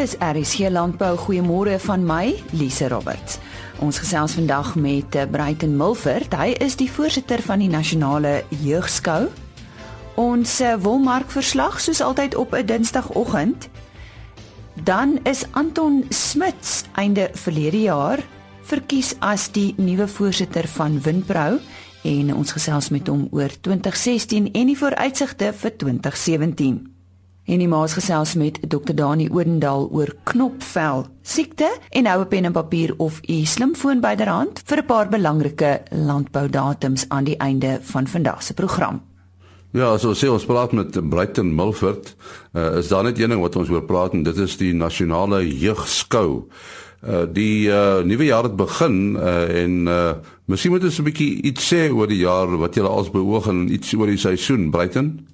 Dis RSG Landbou. Goeiemôre van my, Lise Roberts. Ons gesels vandag met eh, Bruiten Milford. Hy is die voorsitter van die Nasionale Jeugskou. Ons eh, wolmark verslag soos altyd op 'n Dinsdagoggend. Dan is Anton Smits einde verlede jaar verkies as die nuwe voorsitter van Winpro en ons gesels met hom oor 2016 en die vooruitsigte vir 2017. En die maas gesels met Dr Dani Odendaal oor knopvel siekte en hou 'n pen en papier of u slimfoon byderhand vir 'n paar belangrike landboudatums aan die einde van vandag se program. Ja, so sê ons praat met Brighton Milford. Uh, is daar net een ding wat ons oor praat en dit is die nasionale jeugskou. Uh die uh nuwe jaar het begin uh en uh miskien moet ons 'n bietjie iets sê oor die jaar wat julle als beoog en iets oor die seisoen, Brighton.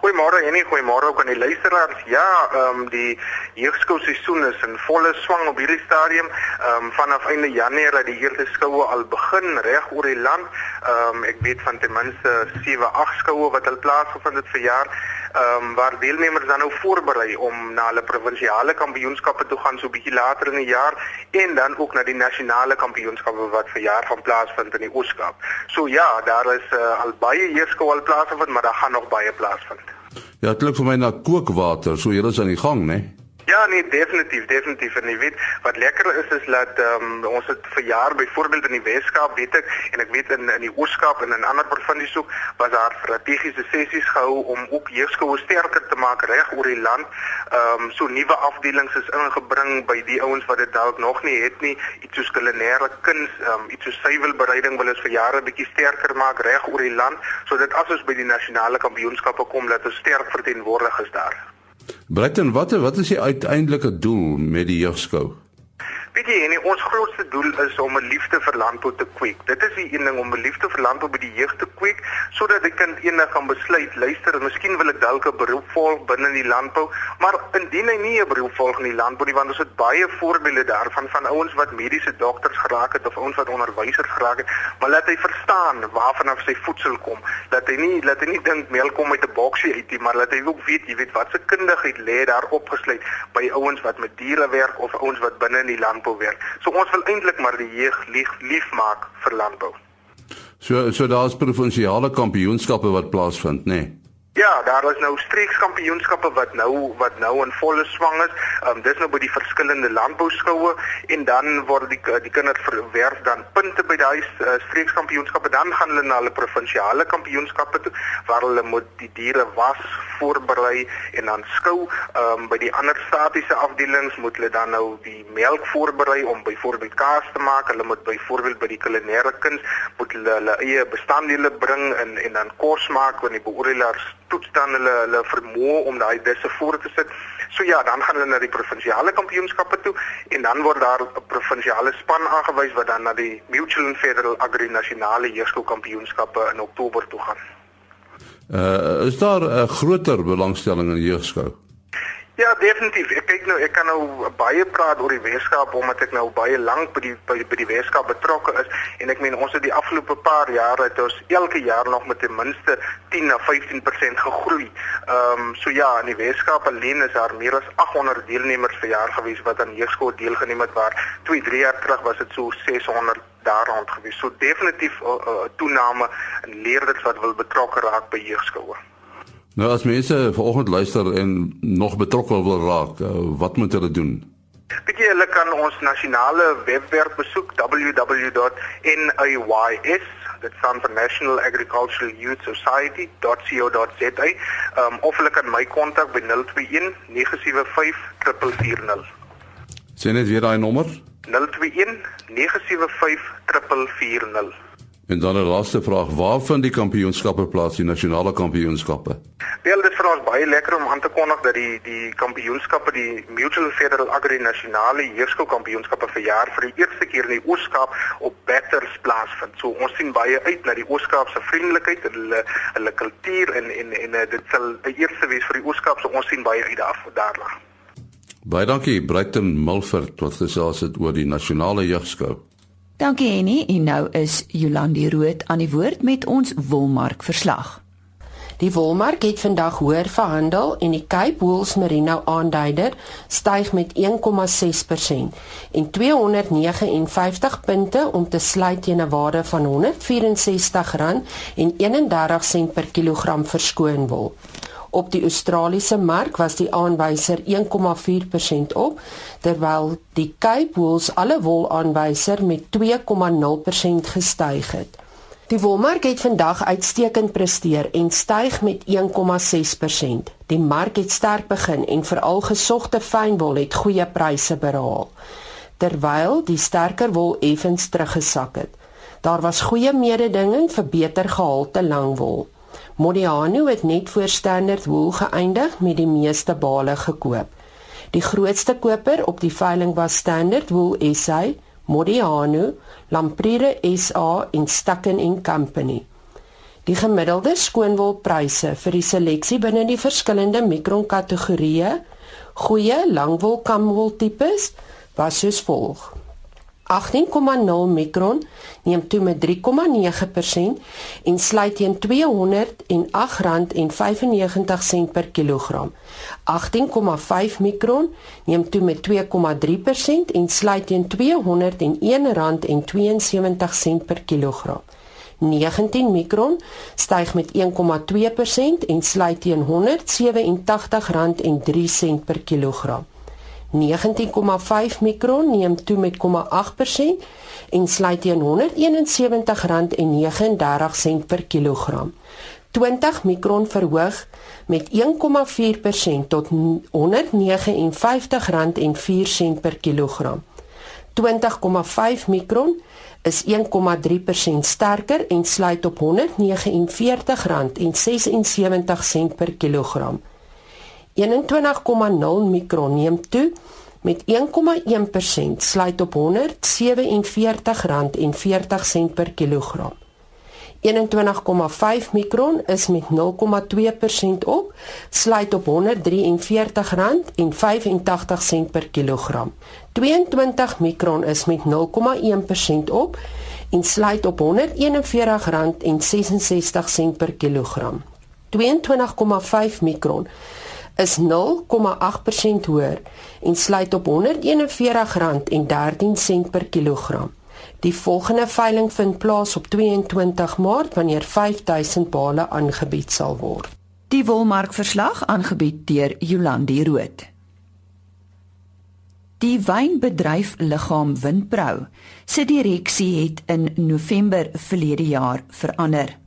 Goeiemôre en goeiemôre ook aan die luisteraars. Ja, ehm um, die jeugskoolseisoen is in volle swang op hierdie stadium. Ehm um, vanaf einde Januarie het die eerste skoue al begin reg oor die land. Ehm um, ek weet van ten minste 7, 8 skoue wat al plaasgevind het vir jaar ehm um, waar deelnemers dan nou voorberei om na hulle provinsiale kampioenskappe toe gaan so bietjie later in die jaar en dan ook na die nasionale kampioenskappe wat vir jaar gaan plaasvind in die Ooskaap. So ja, daar is uh, al baie eerskool al plaasgevind, maar daar gaan nog baie plaasvind. Ja, dit klink vir my na kookwater, so julle is aan die gang, né? Nee? Ja, nee, definitief, definitief. En jy weet, wat lekker is is dat um, ons het vir jaar byvoorbeeld in die Weskaap, weet ek, en ek weet in in die Ooskaap en in ander provinsies ook, was daar strategiese sessies gehou om ook jeugskoue sterker te maak reg oor die land. Ehm um, so nuwe afdelings is ingebring by die ouens wat dit dalk nog nie het nie, iets soos kulinaire kuns, ehm um, iets soos suiwelbereiding wil ons vir jare bietjie sterker maak reg oor die land sodat as ons by die nasionale kampioenskappe kom, dat ons sterk verteenwoordig is daar. Brighton, wat wat is die uiteindelike doel met die jeugskou? Weet jy, nie, ons grootste doel is om 'n liefde vir landbou te kweek. Dit is die een ding om 'n liefde vir landbou by die jeug te kweek sodat die kind eendag kan besluit, luister, miskien wil ek dalk 'n beroep volg binne die landbou, maar indien hy nie 'n beroep volg in die landbou nie, want ons het baie voorbeelde daarvan van ouens wat mediese dokters geraak het of ouens wat onderwysers geraak het, maar laat hy verstaan waarvan af sy voedsel kom. Laat hy nie laat hy nie dink melk kom uit 'n boksie uit nie, maar laat hy ook weet, jy weet wat se kundigheid lê daar opgesluit by ouens wat met diere werk of ouens wat binne in die land landbou werk. So ons wil eintlik maar die jeug lief, lief maak vir landbou. So so daar's provinsiale kampioenskappe wat plaasvind, nê? Nee. Ja, daar is nou streekskampioenskappe wat nou wat nou in volle swang is. Ehm um, dis nou by die verskillende landbouskoue en dan word die die kinders verwerf dan punte by daai uh, streekskampioenskappe. Dan gaan hulle na hulle provinsiale kampioenskappe toe waar hulle moet die diere was, voorberei en dan skou. Ehm um, by die ander statiese afdelings moet hulle dan nou die melk voorberei om byvoorbeeld kaas te maak. Hulle moet byvoorbeeld by die kulinaire kuns moet hulle hulle eie bestanddele bring en en dan kos maak wanneer die beoordelaars toets dan hulle hulle vermoë om daai disse voor te sit. So ja, dan gaan hulle na die provinsiale kampioenskappe toe en dan word daar 'n provinsiale span aangewys wat dan na die Mutual and Federal Agri Nasionale Jeugskoolkampioenskappe in Oktober toe gaan. Uh is daar 'n groter belangstelling in jeugskou? Ja, definitief. Ek kyk nou, ek kan nou baie praat oor die Weskaap omdat ek nou baie lank by die by, by die Weskaap betrokke is en ek meen ons het die afgelope paar jare het ons elke jaar nog met ten minste 10 na 15% gegroei. Ehm um, so ja, in die Weskaap alleen is daar meer as 800 deelnemers vir jaar gewees wat aan jeugskool deelgeneem het waar 2, 3 jaar terug was dit so 600 daar rond gewees. So definitief 'n uh, uh, toename in leerders wat wil betrokke raak by jeugskool. Nou as mense vanoggend luister en nog betrokke wil raak, uh, wat moet hulle doen? Weet jy hulle kan ons nasionale webwerf besoek www.nays dit staan vir National Agricultural Youth Society.co.za um, of hulle kan my kontak by 021 975 440. Sien net weer daai nommer? 021 975 440. En dan 'n laaste vraag, waar vind die kampioenskappe plaas, die nasionale kampioenskappe? Wel, dit is vir ons baie lekker om aan te kondig dat die die kampioenskappe, die Mutual Federal Agri Nasionale Heerskool Kampioenskappe vir jaar vir die eerste keer in die Ooskaap op Batters plaasvind. So ons sien baie uit na die Ooskaap se vriendelikheid en hulle hulle kultuur en en en dit sal 'n eerste wees vir die Ooskaap, so ons sien baie uit daarvoor daarna. Baie dankie, Brighton Mulford, wat gesels het oor die nasionale jeugskou. Dankie Annie en nou is Jolandi Rood aan die woord met ons wolmark verslag. Die wolmark het vandag hoër verhandel en die Cape Wools Merino aanduider styg met 1,6% en 259 punte om te sluit teen 'n waarde van R164.31 per kilogram verskoon wol. Op die Australiese mark was die aanwyser 1,4% op terwyl die Cape Wools alle wol aanwyser met 2,0% gestyg het. Die wolmark het vandag uitstekend presteer en styg met 1,6%. Die mark het sterk begin en veral gesogte fynwol het goeie pryse behaal. Terwyl die sterker wol effens teruggesak het. Daar was goeie mededinging vir beter gehalte langwol. Modiano het net voor standard wool geëindig met die meeste bale gekoop. Die grootste koper op die veiling was Standard Wool SA Modiano, Lamprire SA en Stacken & Company. Die gemiddelde skoonwolpryse vir die seleksie binne die verskillende mikron kategorieë, goeie langwol kamwol tipes was soos volg: 18,0 mikron neem toe met 3,9% en sluit teen R208,95 per kilogram. 18,5 mikron neem toe met 2,3% en sluit teen R201,72 per kilogram. 19 mikron styg met 1,2% en sluit teen R187,03 per kilogram. 19,5 mikron neem toe met 0,8% en sluit teen R171,39 per kilogram. 20 mikron verhoog met 1,4% tot R159,04 per kilogram. 20,5 mikron is 1,3% sterker en sluit op R149,76 per kilogram. 21,0 mikron neem toe met 1,1% sluit op R147,40 per kilogram. 21,5 mikron is met 0,2% op, sluit op R143,85 per kilogram. 22 mikron is met 0,1% op en sluit op R141,66 per kilogram. 22,5 mikron is 0,8% hoër en sluit op R141,13 per kilogram. Die volgende veiling vind plaas op 22 Maart wanneer 5000 bale aangebied sal word. Die wolmarkverslag aangebied deur Jolandi Root. Die wynbedryf Liggaam Windbrou se direksie het in November verlede jaar verander.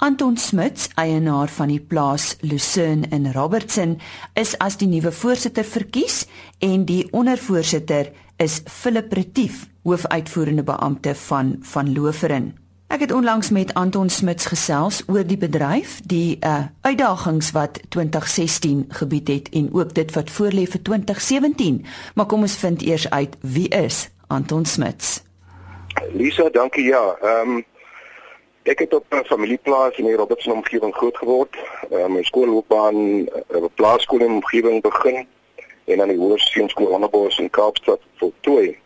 Anton Smits, eienaar van die plaas Lucerne in Robertson, is as die nuwe voorsitter verkies en die ondervoorsitter is Philip Retief, hoofuitvoerende beampte van van Loferin. Ek het onlangs met Anton Smits gesels oor die bedryf, die uh, uitdagings wat 2016 gebied het en ook dit wat voorlê vir 2017. Maar kom ons vind eers uit wie is Anton Smits. Lisa, dankie ja. Ehm um Ek het op 'n familieplaas in die Robertson omgewing groot geword. Uh, my skoolloopbaan uh, op plaaskool in omgewing begin en aan die Hoërskool Onderbos in Kaapstad voltooi.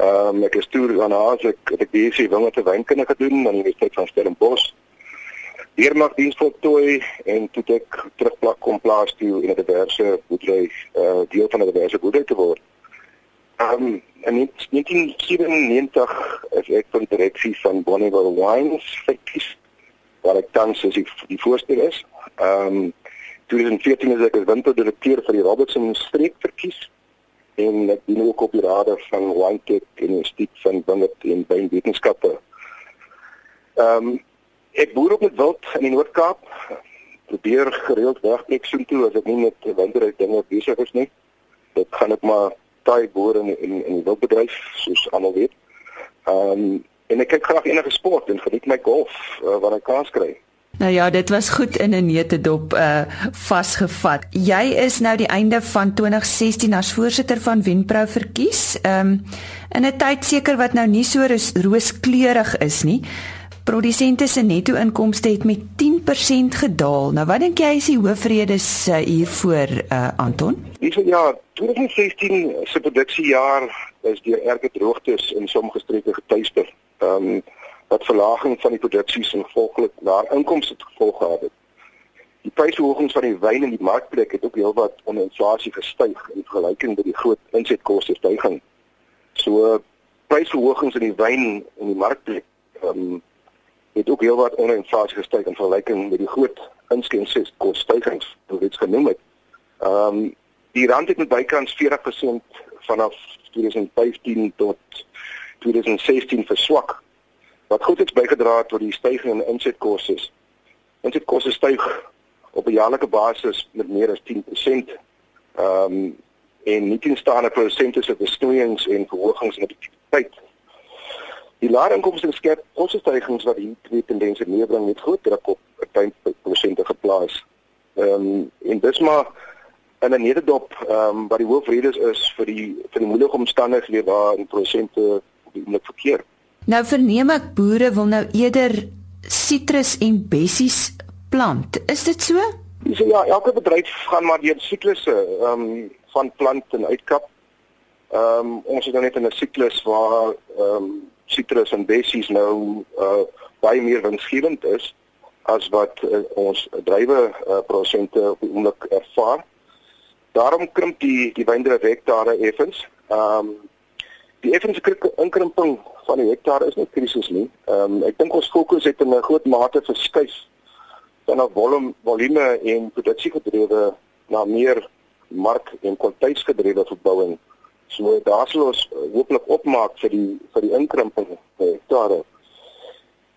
Um, ek is toe aan Haas ek het ek BSc winge te wynkunde gedoen aan die Universiteit van Stellenbosch. Hier mag diens voltooi en toe ek terugplak kom plaas toe in 'n diverse boerdery uh, deel van 'n diverse boerdery te word. Um, in 1997 is ek van direksie van Bonneville Wines verkies waar ek tans as die, die voorsteur is. Ehm um, 2014 is ek as winterdirekteur vir die Robertson streek verkies en ek dien ook op die raad van Winetech en Instituut van Wingerd en Wynwetenskappe. Ehm um, ek boer op met wild in die Noord-Kaap. Probeer gereeld wegtrek soontoe as ek nie met winterry dinge besig is nie. Dit gaan ek maar taai boer in in die wildbedryf soos almal weet. Ehm um, en ek kyk graag enige sport en geniet my golf uh, wat ek kans kry. Nou ja, dit was goed in 'n neutedop uh vasgevat. Jy is nou die einde van 2016 as voorsitter van Wenpro verkies. Ehm um, in 'n tyd seker wat nou nie so rooskleurig is nie. Produsente se netto-inkomste het met 10% gedaal. Nou wat dink jy is die hoofredes uh, hiervoor uh, Anton? Dis ja, 2016 se produksiejaar is deur erge droogtes in sommige streke getuister. Ehm um, wat verlaging van die produksies en gevolglik laer inkomste te gevolg gehad het. Die prysverhogings van die wyn in die markplek het ook heelwat onder inflasie gestyg in vergelyking met die groot insetkoste stygings. So prysverhogings in die wyn in die markplek ehm um, het ook heelwat onder inflasie gestyg in vergelyking met die groot inskenkingskoste stygings wat dit genoem het. Ehm um, die rand het met bykans 40% vanaf 2015 tot 2016 verswak. Wat goed het bygedra tot die stygings in insetkoste. Insetkoste styg op 'n jaarlikse basis met meer as 10%. Ehm um, en nie teenstaande prosente se besnoeiings en verhogings in die tyd. Die lae inkomste skep kostestygings wat hier twee tendense meebring met groot druk op 'n prosente geplaas. Ehm um, en dis maar in 'n nederdop ehm um, wat die hoofredes is vir die vir die moeilike omstandighede waar in prosente op die oomblik verkeer. Nou verneem ek boere wil nou eerder sitrus en bessies plant. Is dit so? So ja, elke bedryf gaan maar deur siklusse ehm um, van plant en uitkap. Ehm um, ons is nou net in 'n siklus waar ehm um, sitrus en bessies nou uh baie meer winsgewend is as wat uh, ons druiwe uh, prosente op die oomblik ervaar. Daarom krimp die die wyndryf hektare effens. Ehm um, die effense inkrimping van die hektare is nie krisis nie. Ehm um, ek dink ons fokus het in 'n groot mate verskuif van 'n volume volume en produksiegedrewe na meer mark en kwaliteitsgedrewe verbouing. So daar sal ons uh, hooplik opmaak vir die vir die inkrimping hektare.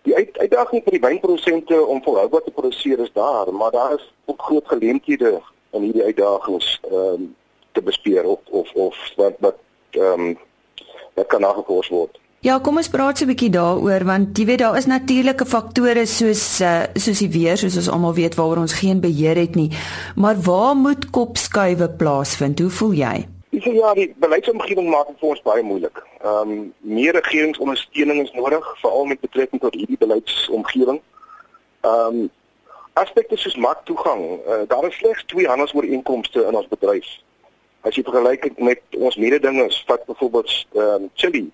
Die uit, uitdaging vir die wynprosente om volhoubaar te produseer is daar, maar daar is ook groot geleenthede in hierdie uitdagings ehm um, te bespreek of of of wat wat ehm um, wat kan nagevors word. Ja, kom ons praat so 'n bietjie daaroor want jy weet daar is natuurlike faktore soos uh, soos die weer, soos ons almal weet waaroor ons geen beheer het nie. Maar waar moet kopskuive plaasvind? Hoe voel jy? Dis ja, die beleidsomgewing maak dit vir ons baie moeilik. Ehm um, meer regeringsondersteuning is nodig, veral met betrekking tot hierdie beleidsomgewing. Ehm um, aspekte soos marktoegang, uh, daar is slegs twee handelsooreenkomste in ons bedryf. As jy vergelyk met ons mededingers, vat byvoorbeeld ehm um, Chili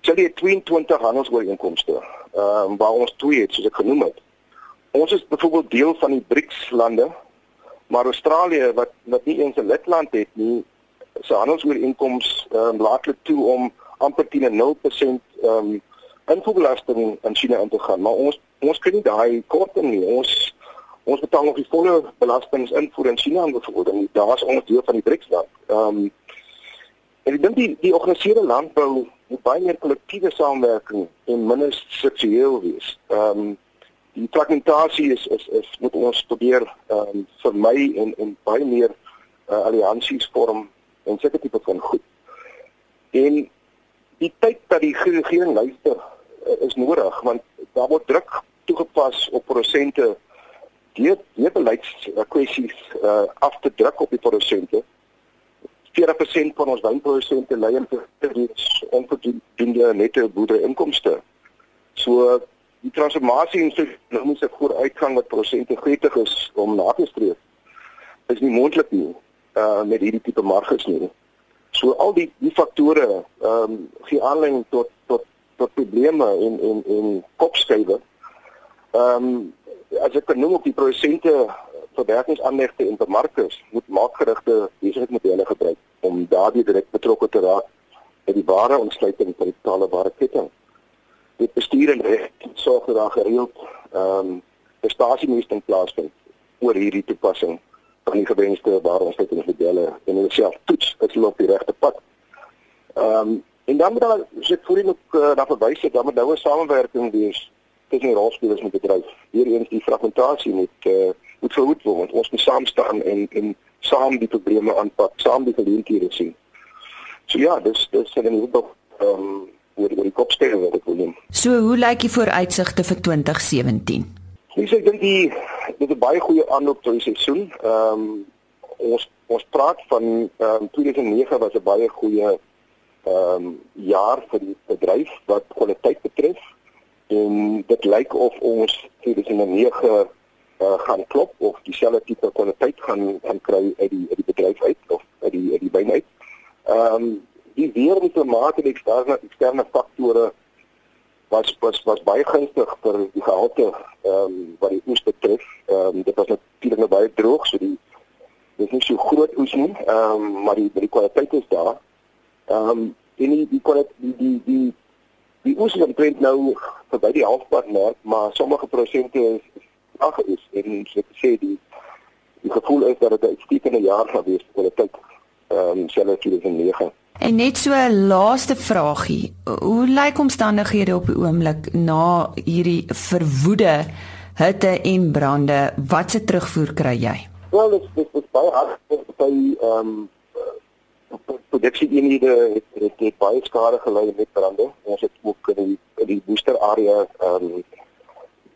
Chili het 22 handelsooreenkomste. Ehm um, waar ons twee het soos ek genoem het. Ons is byvoorbeeld deel van die BRICS lande, maar Australië wat wat nie eens 'n lidland het nie, se handelsooreenkoms ehm um, laat dit toe om amper teen 'n 0% ehm um, invoerbelasting in China in te gaan. Maar ons ons kan nie daai korting nie. Ons ons betaal nog die volle belastings invoer in China en byvoorbeeld daar's ons deel van die BRICS land. Ehm um, en ek dink die die georganiseerde landbou moet baie meer kollektiewe samewerking en minder seksueel wees. Ehm um, die fragmentasie is is is moet ons probeer ehm um, vermy en en baie meer uh, alliansies vorm en seker tipe van goed. En die tyd dat die regering luister uh, is nodig want daar word druk toegepas op prosente deur deur beleids uh, af te druk op die produsente 40% van ons wynprodusente in reeds onvoldoende netto boerderyinkomste. So die transformasie in ekonomiese vooruitgang wat prosente gretig is om na te streef is nie moontlik nie uh met hierdie tipe marges nie. So al die die faktore ehm um, gee aanleiding tot tot tot probleme en en en kopskuive. Ehm um, as ek kan noem op die prosente verwerkingsaanlegte en bemarkers moet maakgerigte besigheidsmodelle gebruik om daardie direk betrokke te raak by die ware ontsluiting van die totale ware ketting. Dit bestuur en reg sorg dat daar gereeld ehm um, prestasiemeting plaasvind oor hierdie toepassing van die gewenste ware ontsluitingsmodelle en hulle self toets dat hulle op die regte pad. Ehm um, en dan moet daar sit voor in ook uh, na verwys dat daar moet nou 'n samewerking wees tussen rolspelers met bedryf. Hierdie die fragmentasie moet uh, moet verhoed word want ons moet saam staan en en saam die probleme aanpak, saam die geleenthede sien. So ja, dis dis sê dan ook ehm um, oor oor die kopstelle wat ek wil noem. So hoe lyk die vooruitsigte vir 2017? Dis ek dink die dit 'n baie goeie aanloop tot die seisoen. Ehm um, ons ons praat van ehm um, 2009 was 'n baie goeie ehm um, jaar vir die bedryf wat kwaliteit betref en dit lyk of ons 2009 uh, gaan klop of dieselfde tipe kwaliteit gaan gaan kry uit die uit die bedryf uit of uit die uit die wyn uit. Ehm um, die weer en klimaat en eksterne eksterne faktore was was was baie gunstig vir die gehalte ehm um, wat die oes betref. Ehm um, dit was net droog so die dis nie so groot oes nie. Ehm um, maar die die kwaliteit is daar. Ehm um, en die die kwaliteit die die die die oes is omtrent nou verby die halfpad mark, maar sommige prosente is ag is en so te sê die die gevoel is dat dit 'n uitstekende jaar gaan wees vir kwaliteit. Ehm um, selfs 2009. En net so 'n laaste vragie. Hoe lyk omstandighede op die oomblik na hierdie verwoede hitte en brande? Wat se terugvoer kry jy? Wel, dit dit is baie hard by ehm um, produksie eenhede het, het, het baie skade gelei met brande. Ons het ook in die in die booster area ehm um,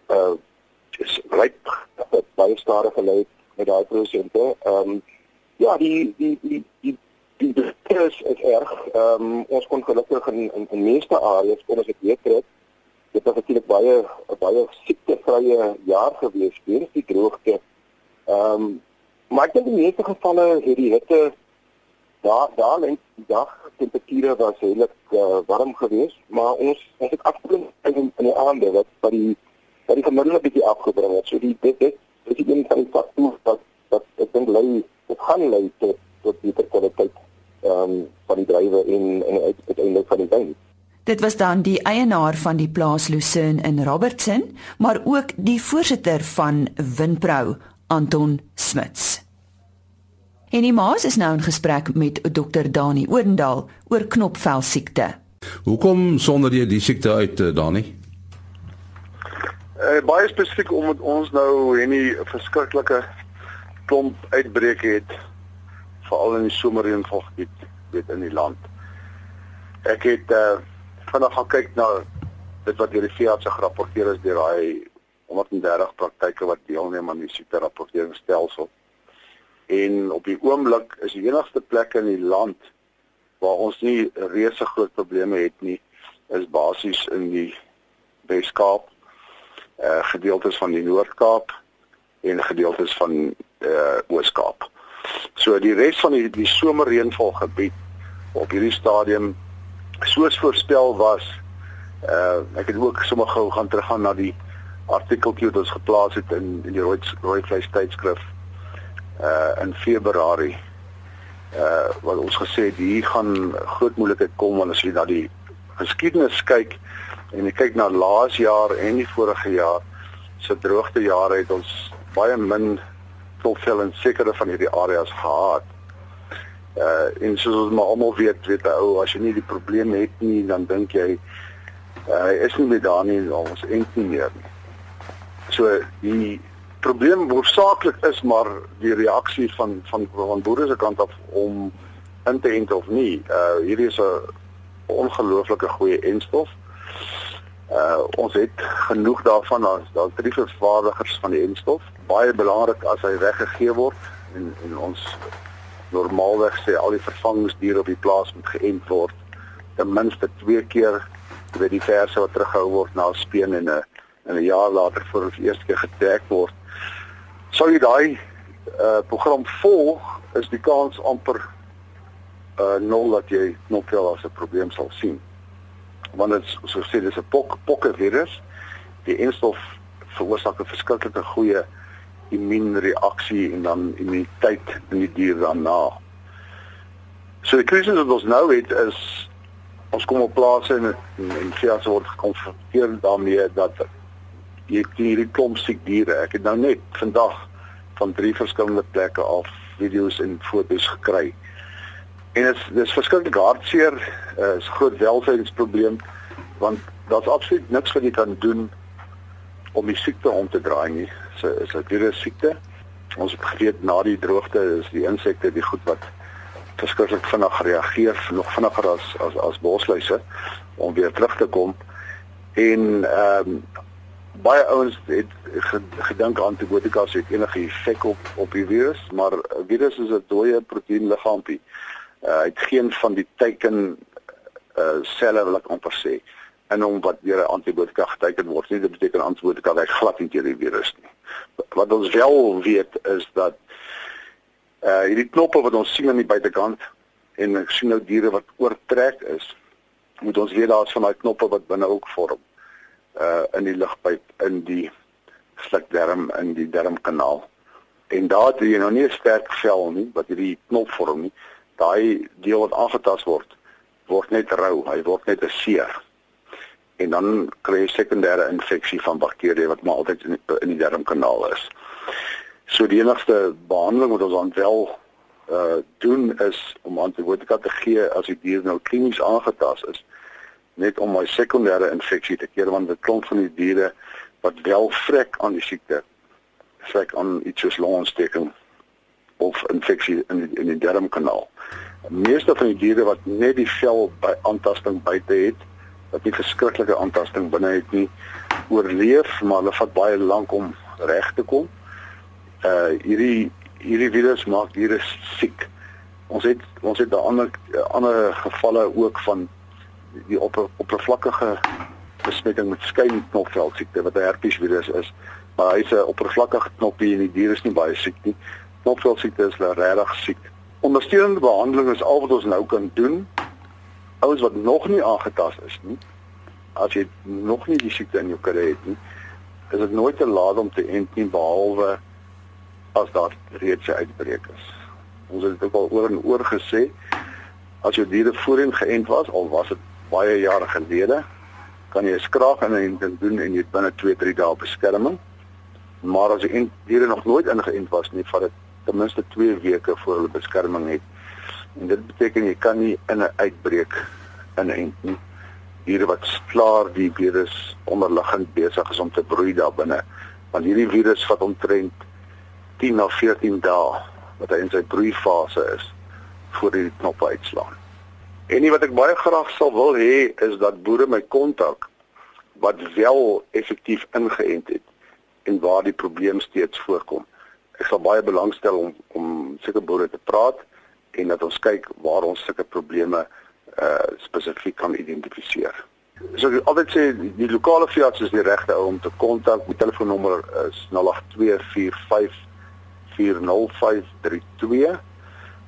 uh is dat baie skade gelei met daai prosente. Ehm um, ja, die die die die die dis is erg. Ehm um, ons kon gelukkig in in, in meeste areas kon ons dit weer kry. Dit was natuurlik baie baie siektevrye jaar gewees weens die droogte. Ehm um, maar ek dink in die meeste gevalle het die hitte daar daar net die dag temperature was redelik uh, warm geweest, maar ons ons het afkoeling in in die aande wat wat die wat die gemiddelde bietjie afgebring het. So die dit dit is die een van die faktore wat wat ek dink lei dit gaan lei tot tot beter kwaliteit ehm um, van die drywe en en uiteindelik van die wyn. Dit was dan die eienaar van die plaas Lucerne in Robertson, maar ook die voorsitter van Winpro, Anton Smits. En die maas is nou in gesprek met Dr Dani Oendal oor knopvel siekte. Hoekom sonder jy die siekte uit eh, Dani? Uh, baie spesifiek omdat ons nou hierdie verskriklike klomp uitbreek het veral in die somerreënvalgebied weet in die land. Ek het uh vanaand gaan kyk na dit wat deur die veeartse gerapporteer is deur daai 130 praktyke wat deelneem aan die siekte rapporteringsstelsel. En op die oomblik is die enigste plek in die land waar ons nie reuse groot probleme het nie, is basies in die Weskaap, eh uh, gedeeltes van die Noord-Kaap en gedeeltes van eh uh, Oos-Kaap. So die res van die die somerreënvalgebied op hierdie stadium soos voorspel was uh, ek het ook sommer gou gaan teruggaan na die artikeltjie wat ons geplaas het in in die rooi rooi vleis tydskrif uh in Februarie uh wat ons gesê het hier gaan groot moeilikheid kom wanneer as jy na die geskiedenis kyk en jy kyk na laas jaar en die vorige jaar se droogte jare het ons baie min topvel in sekere van hierdie areas gehad. Uh en soos ons maar almal weet, weet ou as jy nie die probleem het nie, dan dink jy uh is nie meer daar nie, ons ent nie meer nie. So die probleem hoofsaaklik is maar die reaksie van van van boere se kant af om in te ent of nie. Uh hierdie is 'n ongelooflike goeie enstof. Uh ons het genoeg daarvan as daar drie vervaardigers van die enstof. Baie belangrik as hy weggegee word en en ons normaalweg sê al die vervangingsdiere op die plaas moet geënt word ten minste 2 keer by die verse wat teruggehou word na speen en 'n en 'n jaar later voor ons eerste keer getrek word. Sou jy daai uh program volg, is die kans amper uh nul dat jy nog wel as 'n probleem sal sien. Want dit so sê dis 'n pok pokke virus. Die enstof veroorsaak 'n verskriklike goeie immuunreaksie en dan immuniteit in die dier daarna. So die krisis wat ons nou het is ons kom op plase en en, en veearts word gekonfronteer daarmee dat jy hierdie klomp siek diere. Ek het nou net vandag van drie verskillende plekke af video's en foto's gekry. En dit is dis verskriklik hartseer, uh, is 'n groot welsynsprobleem want daar's absoluut niks wat jy kan doen om die siekte om te draai nie. So is 'n virus siekte. Ons het geweet na die droogte is die insekte die goed wat verskriklik vinnig reageer, nog vinniger as as as bosluise om weer terug te kom. En ehm um, baie ouens het gedink antibiotikas het enige effek op op die virus, maar 'n virus is 'n dooie proteïenliggaampie. Uh, hy het geen van die teiken uh selle wat ek amper sê en om wat weer 'n antibiotika geteken word nie, dit beteken antibiotika werk glad nie teen die virus nie. Wat ons wel weet is dat uh hierdie knoppe wat ons sien aan die buitekant en ek sien nou diere wat oortrek is, moet ons weet daar's van daai knoppe wat binne ook vorm uh in die lugpyp in die slukdarm in die darmkanaal En daar het jy nou nie 'n sterk vel nie wat hierdie knop vorm nie. Daai deel wat aangetast word, word net rou, hy word net 'n seer. En dan kry jy sekondêre infeksie van bakterieë wat maar altyd in die, in die darmkanaal is. So die enigste behandeling wat ons dan wel uh doen is om antibiotika te gee as die dier nou klinies aangetast is net om my sekondêre infeksie te keer want dit klink van die diere wat wel vrek aan die siekte vrek aan iets soos longontsteking of infeksie in die, in die darmkanaal. Die meeste van die diere wat net die vel by aantasting buite het, wat nie verskriklike aantasting binne het nie, oorleef, maar hulle vat baie lank om reg te kom. Uh hierdie hierdie virus maak diere siek. Ons het ons het daai ander ander gevalle ook van die op oppervlakkige besmetting met skynknopvel siekte wat 'n herpesvirus is. Maar hy's 'n oppervlakkige knoppie en die dier is nie baie siek nie. Knopvel siekte is regtig siek. Ondersteunende behandeling is al wat ons nou kan doen. Ouens wat nog nie aangetast is nie. As jy nog nie die siekte in jou kar het nie, is dit nooit te laat om te ent nie behalwe as daar reeds 'n uitbreek is. Ons het dit al oor en oor gesê as jou diere voorheen geënt was, al was dit baie jare gelede, kan jy skraag inenting doen en jy binne 2-3 dae beskerming. Maar as die diere nog nooit ingeënt was nie, vat dit ten minste 2 weke voor hulle beskerming het. En dit beteken jy kan nie in 'n uitbreek inent nie. Diere wat klaar die virus onderliggend besig is om te broei daar binne. Want hierdie virus vat omtrent 10 na 14 dae wat hy in sy broeifase is voor hy die knoppe uitslaan. En nie wat ek baie graag sal wil hê is dat boere my kontak wat wel effektief ingeënt het en waar die probleem steeds voorkom. Ek sal baie belangstel om om sulke boere te praat en dat ons kyk waar ons sulke probleme uh spesifiek kan identifiseer. So ek altyd sê die lokale veearts is die regte ou om te kontak. Die telefoonnommer is 08245 40532.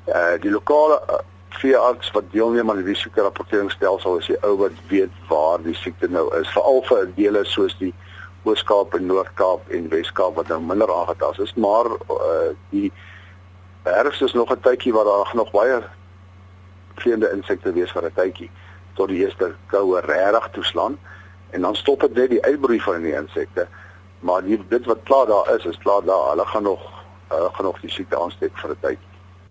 Uh die lokale uh, veearts wat deelneem aan die risikorapporteringsstelsel is die ou wat weet waar die siekte nou is, veral vir dele soos die Oos-Kaap en Noord-Kaap en Wes-Kaap wat nou minder aangetast is, maar uh die herfs is nog 'n tydjie waar daar nog baie vreemde insekte wees vir 'n tydjie tot die eerste koue regtig toeslaan en dan stop dit net die uitbroei van die insekte maar die, dit wat klaar daar is is klaar daar hulle gaan nog uh, gaan nog die siekte aansteek vir 'n tyd.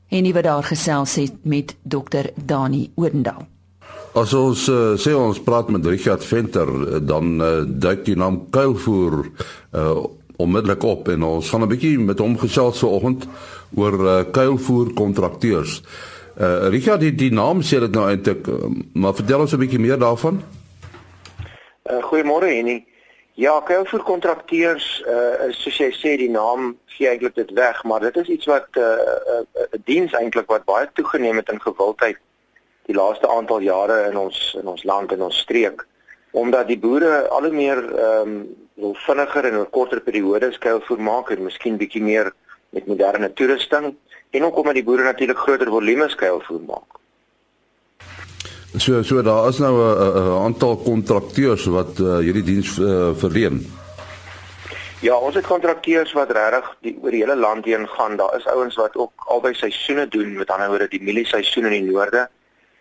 En nie wat daar gesels het met dokter Dani Odendaal. As ons uh, sê ons praat met Richard Venter, uh, dan uh, duik die naam kuilvoer uh, onmiddellik op en ons gaan 'n bietjie met hom gesels vanoggend oor uh, kuilvoer kontrakteurs. Uh, Richard, die, die naam sê dit nou eintlik, uh, maar vertel ons 'n bietjie meer daarvan. Uh, Goeiemôre Henny. Ja, kuilvoer kontrakteurs uh, is soos jy sê die naam gee eintlik dit weg, maar dit is iets wat 'n uh, uh, uh, diens eintlik wat baie toegeneem het in gewildheid die laaste aantal jare in ons in ons land en ons streek omdat die boere al hoe meer ehm um, wil vinniger en oor korter periodes kuilvoer maak en miskien bietjie meer met moderne toerusting en ook omdat die boere natuurlik groter volumes kuilvoer maak. So so daar is nou 'n aantal kontrakteurs wat uh, hierdie diens uh, verleen. Ja, ons het kontrakteurs wat regtig oor die hele land heen gaan. Daar is ouens wat ook albei seisoene doen, met ander woorde die mielieseisoen in die noorde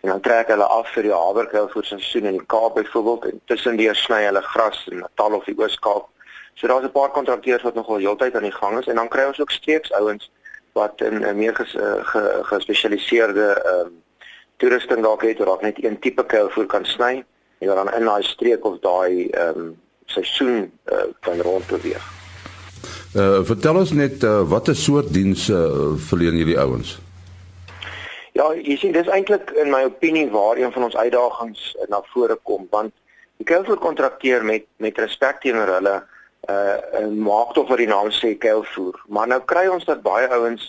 en dan trek hulle af vir die haverkuil vir seisoen in die Kaap byvoorbeeld en tussendeur sny hulle gras in Natal of die Oos-Kaap. So daar's 'n paar kontrakteurs wat nogal heeltyd aan die gang is en dan kry ons ook streeks ouens wat in 'n meer gespesialiseerde ge, ge, ehm uh, toerusting dalk het waar net een tipe kuilvoer kan sny en dan in daai streek of daai ehm um, seisoen uh, kan rondbeweeg. Uh vertel ons net uh, watter soort dienste uh, verleen hierdie ouens? Ja, jy sien dis eintlik in my opinie waar een van ons uitdagings uh, na vore kom want die kuilvoer kontrakteer met met respek teenoor hulle uh maak tog vir die naam sê kuilvoer, maar nou kry ons dat baie ouens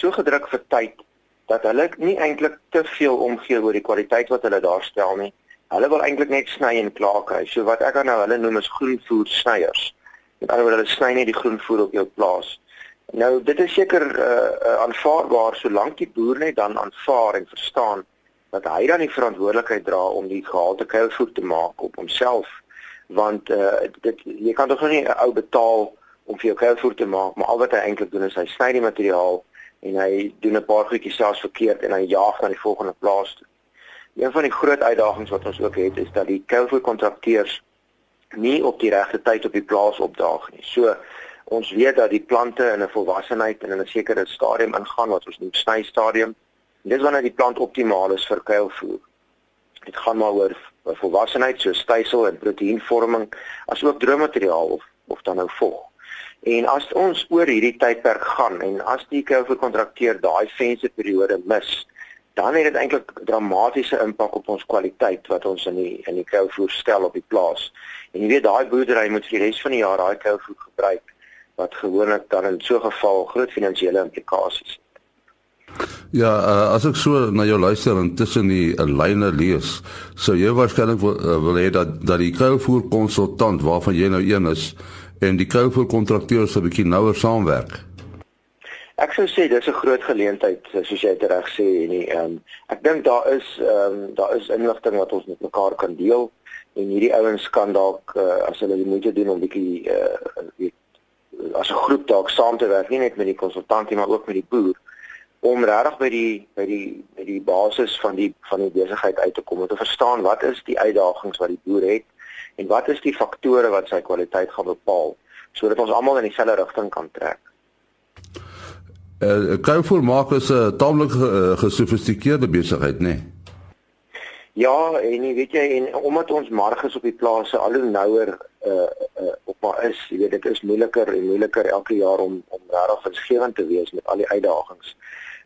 so gedruk vir tyd dat hulle nie eintlik te veel omgee oor die kwaliteit wat hulle daar stel nie. Hulle wil eintlik net sny en klaar kry. So wat ek dan nou hulle noem is groenvoer snyers. Met ander woorde hulle sny net die groenvoer op jou plaas. Nou dit is seker uh, uh, aanvaarbaar solank die boer net dan aanvaar en verstaan dat hy dan die verantwoordelikheid dra om die gehalte kuilvoer te maak op homself want uh, dit jy kan tog nie 'n ou betaal om vir jou kuilvoer te maak, maar al wat hy eintlik doen is hy sny die materiaal en hy doen 'n paar goedjies selfs verkeerd en hy jaag na die volgende plaas toe. Een van die groot uitdagings wat ons ook het is dat die kuilvoerkontrakteurs nie op die regte tyd op die plaas opdaag nie. So ons weet dat die plante in 'n volwassenheid en in 'n sekere stadium ingaan wat ons noem sny stadium. Dis wanneer die plant optimaal is vir kuilvoer. Dit gaan maar oor volwassenheid so stysel en proteïenvorming asook droommateriaal of of dan nou vog. En as ons oor hierdie tydperk gaan en as die kuilvoerkontrakteur daai vensterperiode mis, dan het dit eintlik dramatiese impak op ons kwaliteit wat ons in die in die kuilvoer stel op die plaas. En jy weet daai boerdery moet vir die res van die jaar daai kuilvoer gebruik wat gewoonlik dan in so 'n geval groot finansiële implikasies het. Ja, uh, as ek so na jou luister en tussen die uh, lyne lees, sou jy waarskynlik wil, uh, wil hê dat dat die kuilvoer konsultant waarvan jy nou een is en die kuilvoer kontrakteur se bietjie nouer saamwerk. Ek sou sê dis 'n groot geleentheid soos jy reg sê en ehm um, ek dink daar is ehm um, daar is inligting wat ons met mekaar kan deel en hierdie ouens kan dalk uh, as hulle die moeite doen om bietjie uh, weet as 'n groep dalk saam te werk, nie net met die konsultantie maar ook met die boer om regtig by die by die by die basis van die van die besigheid uit te kom om te verstaan wat is die uitdagings wat die boer het en wat is die faktore wat sy kwaliteit gaan bepaal sodat ons almal in dieselfde rigting kan trek. Eh uh, kuilvoer maak is 'n uh, taamlik uh, gesofistikeerde besigheid, né? Nee? Ja, en jy weet jy en omdat ons marges op die plase al hoe nouer uh uh op maar is, jy weet dit is moeiliker en moeiliker elke jaar om om regtig winsgewend te wees met al die uitdagings.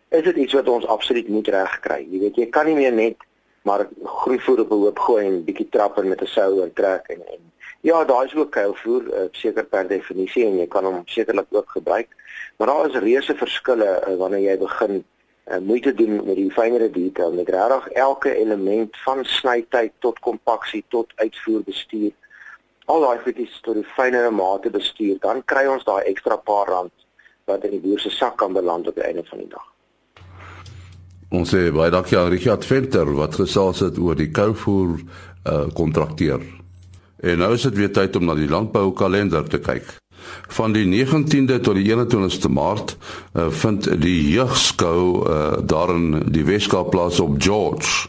Is dit iets wat ons absoluut moet regkry? Jy weet jy kan nie meer net maar groeivoer op 'n hoop gooi en bietjie trap en met 'n sou en trek en en ja, daar is ook kuilvoer uh, seker per definisie en jy kan hom sekerlik ook gebruik. Maar daar is reuse verskille uh, wanneer jy begin uh, moeite doen met die fynere detail met regtig elke element van snytyd tot kompaksie tot uitvoerbestuur al daai goedjies tot die fynere mate bestuur dan kry ons daai ekstra paar rand wat in die boer se sak kan beland op die einde van die dag Ons sê baie dankie aan Richard Venter wat gesels het oor die kouvoer uh, kontrakteur. En nou is dit weer tyd om na die landboukalender te kyk. Van die 19de tot die 21ste Maart uh, vind die jeugskou uh, daar in die Weskaap plaas op George.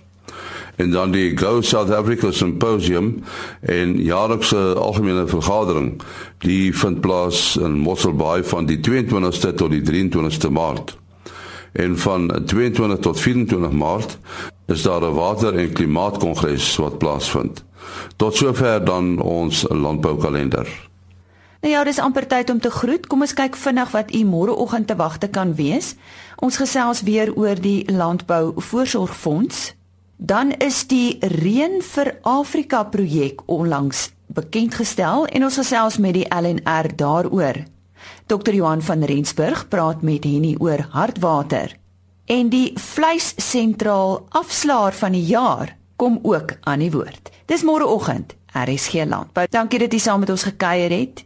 En dan die Go South Africa Symposium en jaarlikse algemene vergadering, die vind plaas in Mossel Bay van die 22ste tot die 23ste Maart. En van 22 tot 24 Maart is daar 'n water- en klimaatkongres wat plaasvind. Tot sover dan ons landboukalender. Nou ja, dis amper tyd om te groet. Kom ons kyk vinnig wat u môreoggend te wagte kan wees. Ons gesels weer oor die Landbou Voorsorgfonds. Dan is die Reën vir Afrika projek onlangs bekend gestel en ons gesels met die LNR daaroor. Dr. Johan van Rensburg praat met Henny oor hartwater. En die vleissentraal afslaer van die jaar kom ook aan die woord. Dis môreoggend. RSG Landbou. Dankie dat jy saam met ons gekuier het.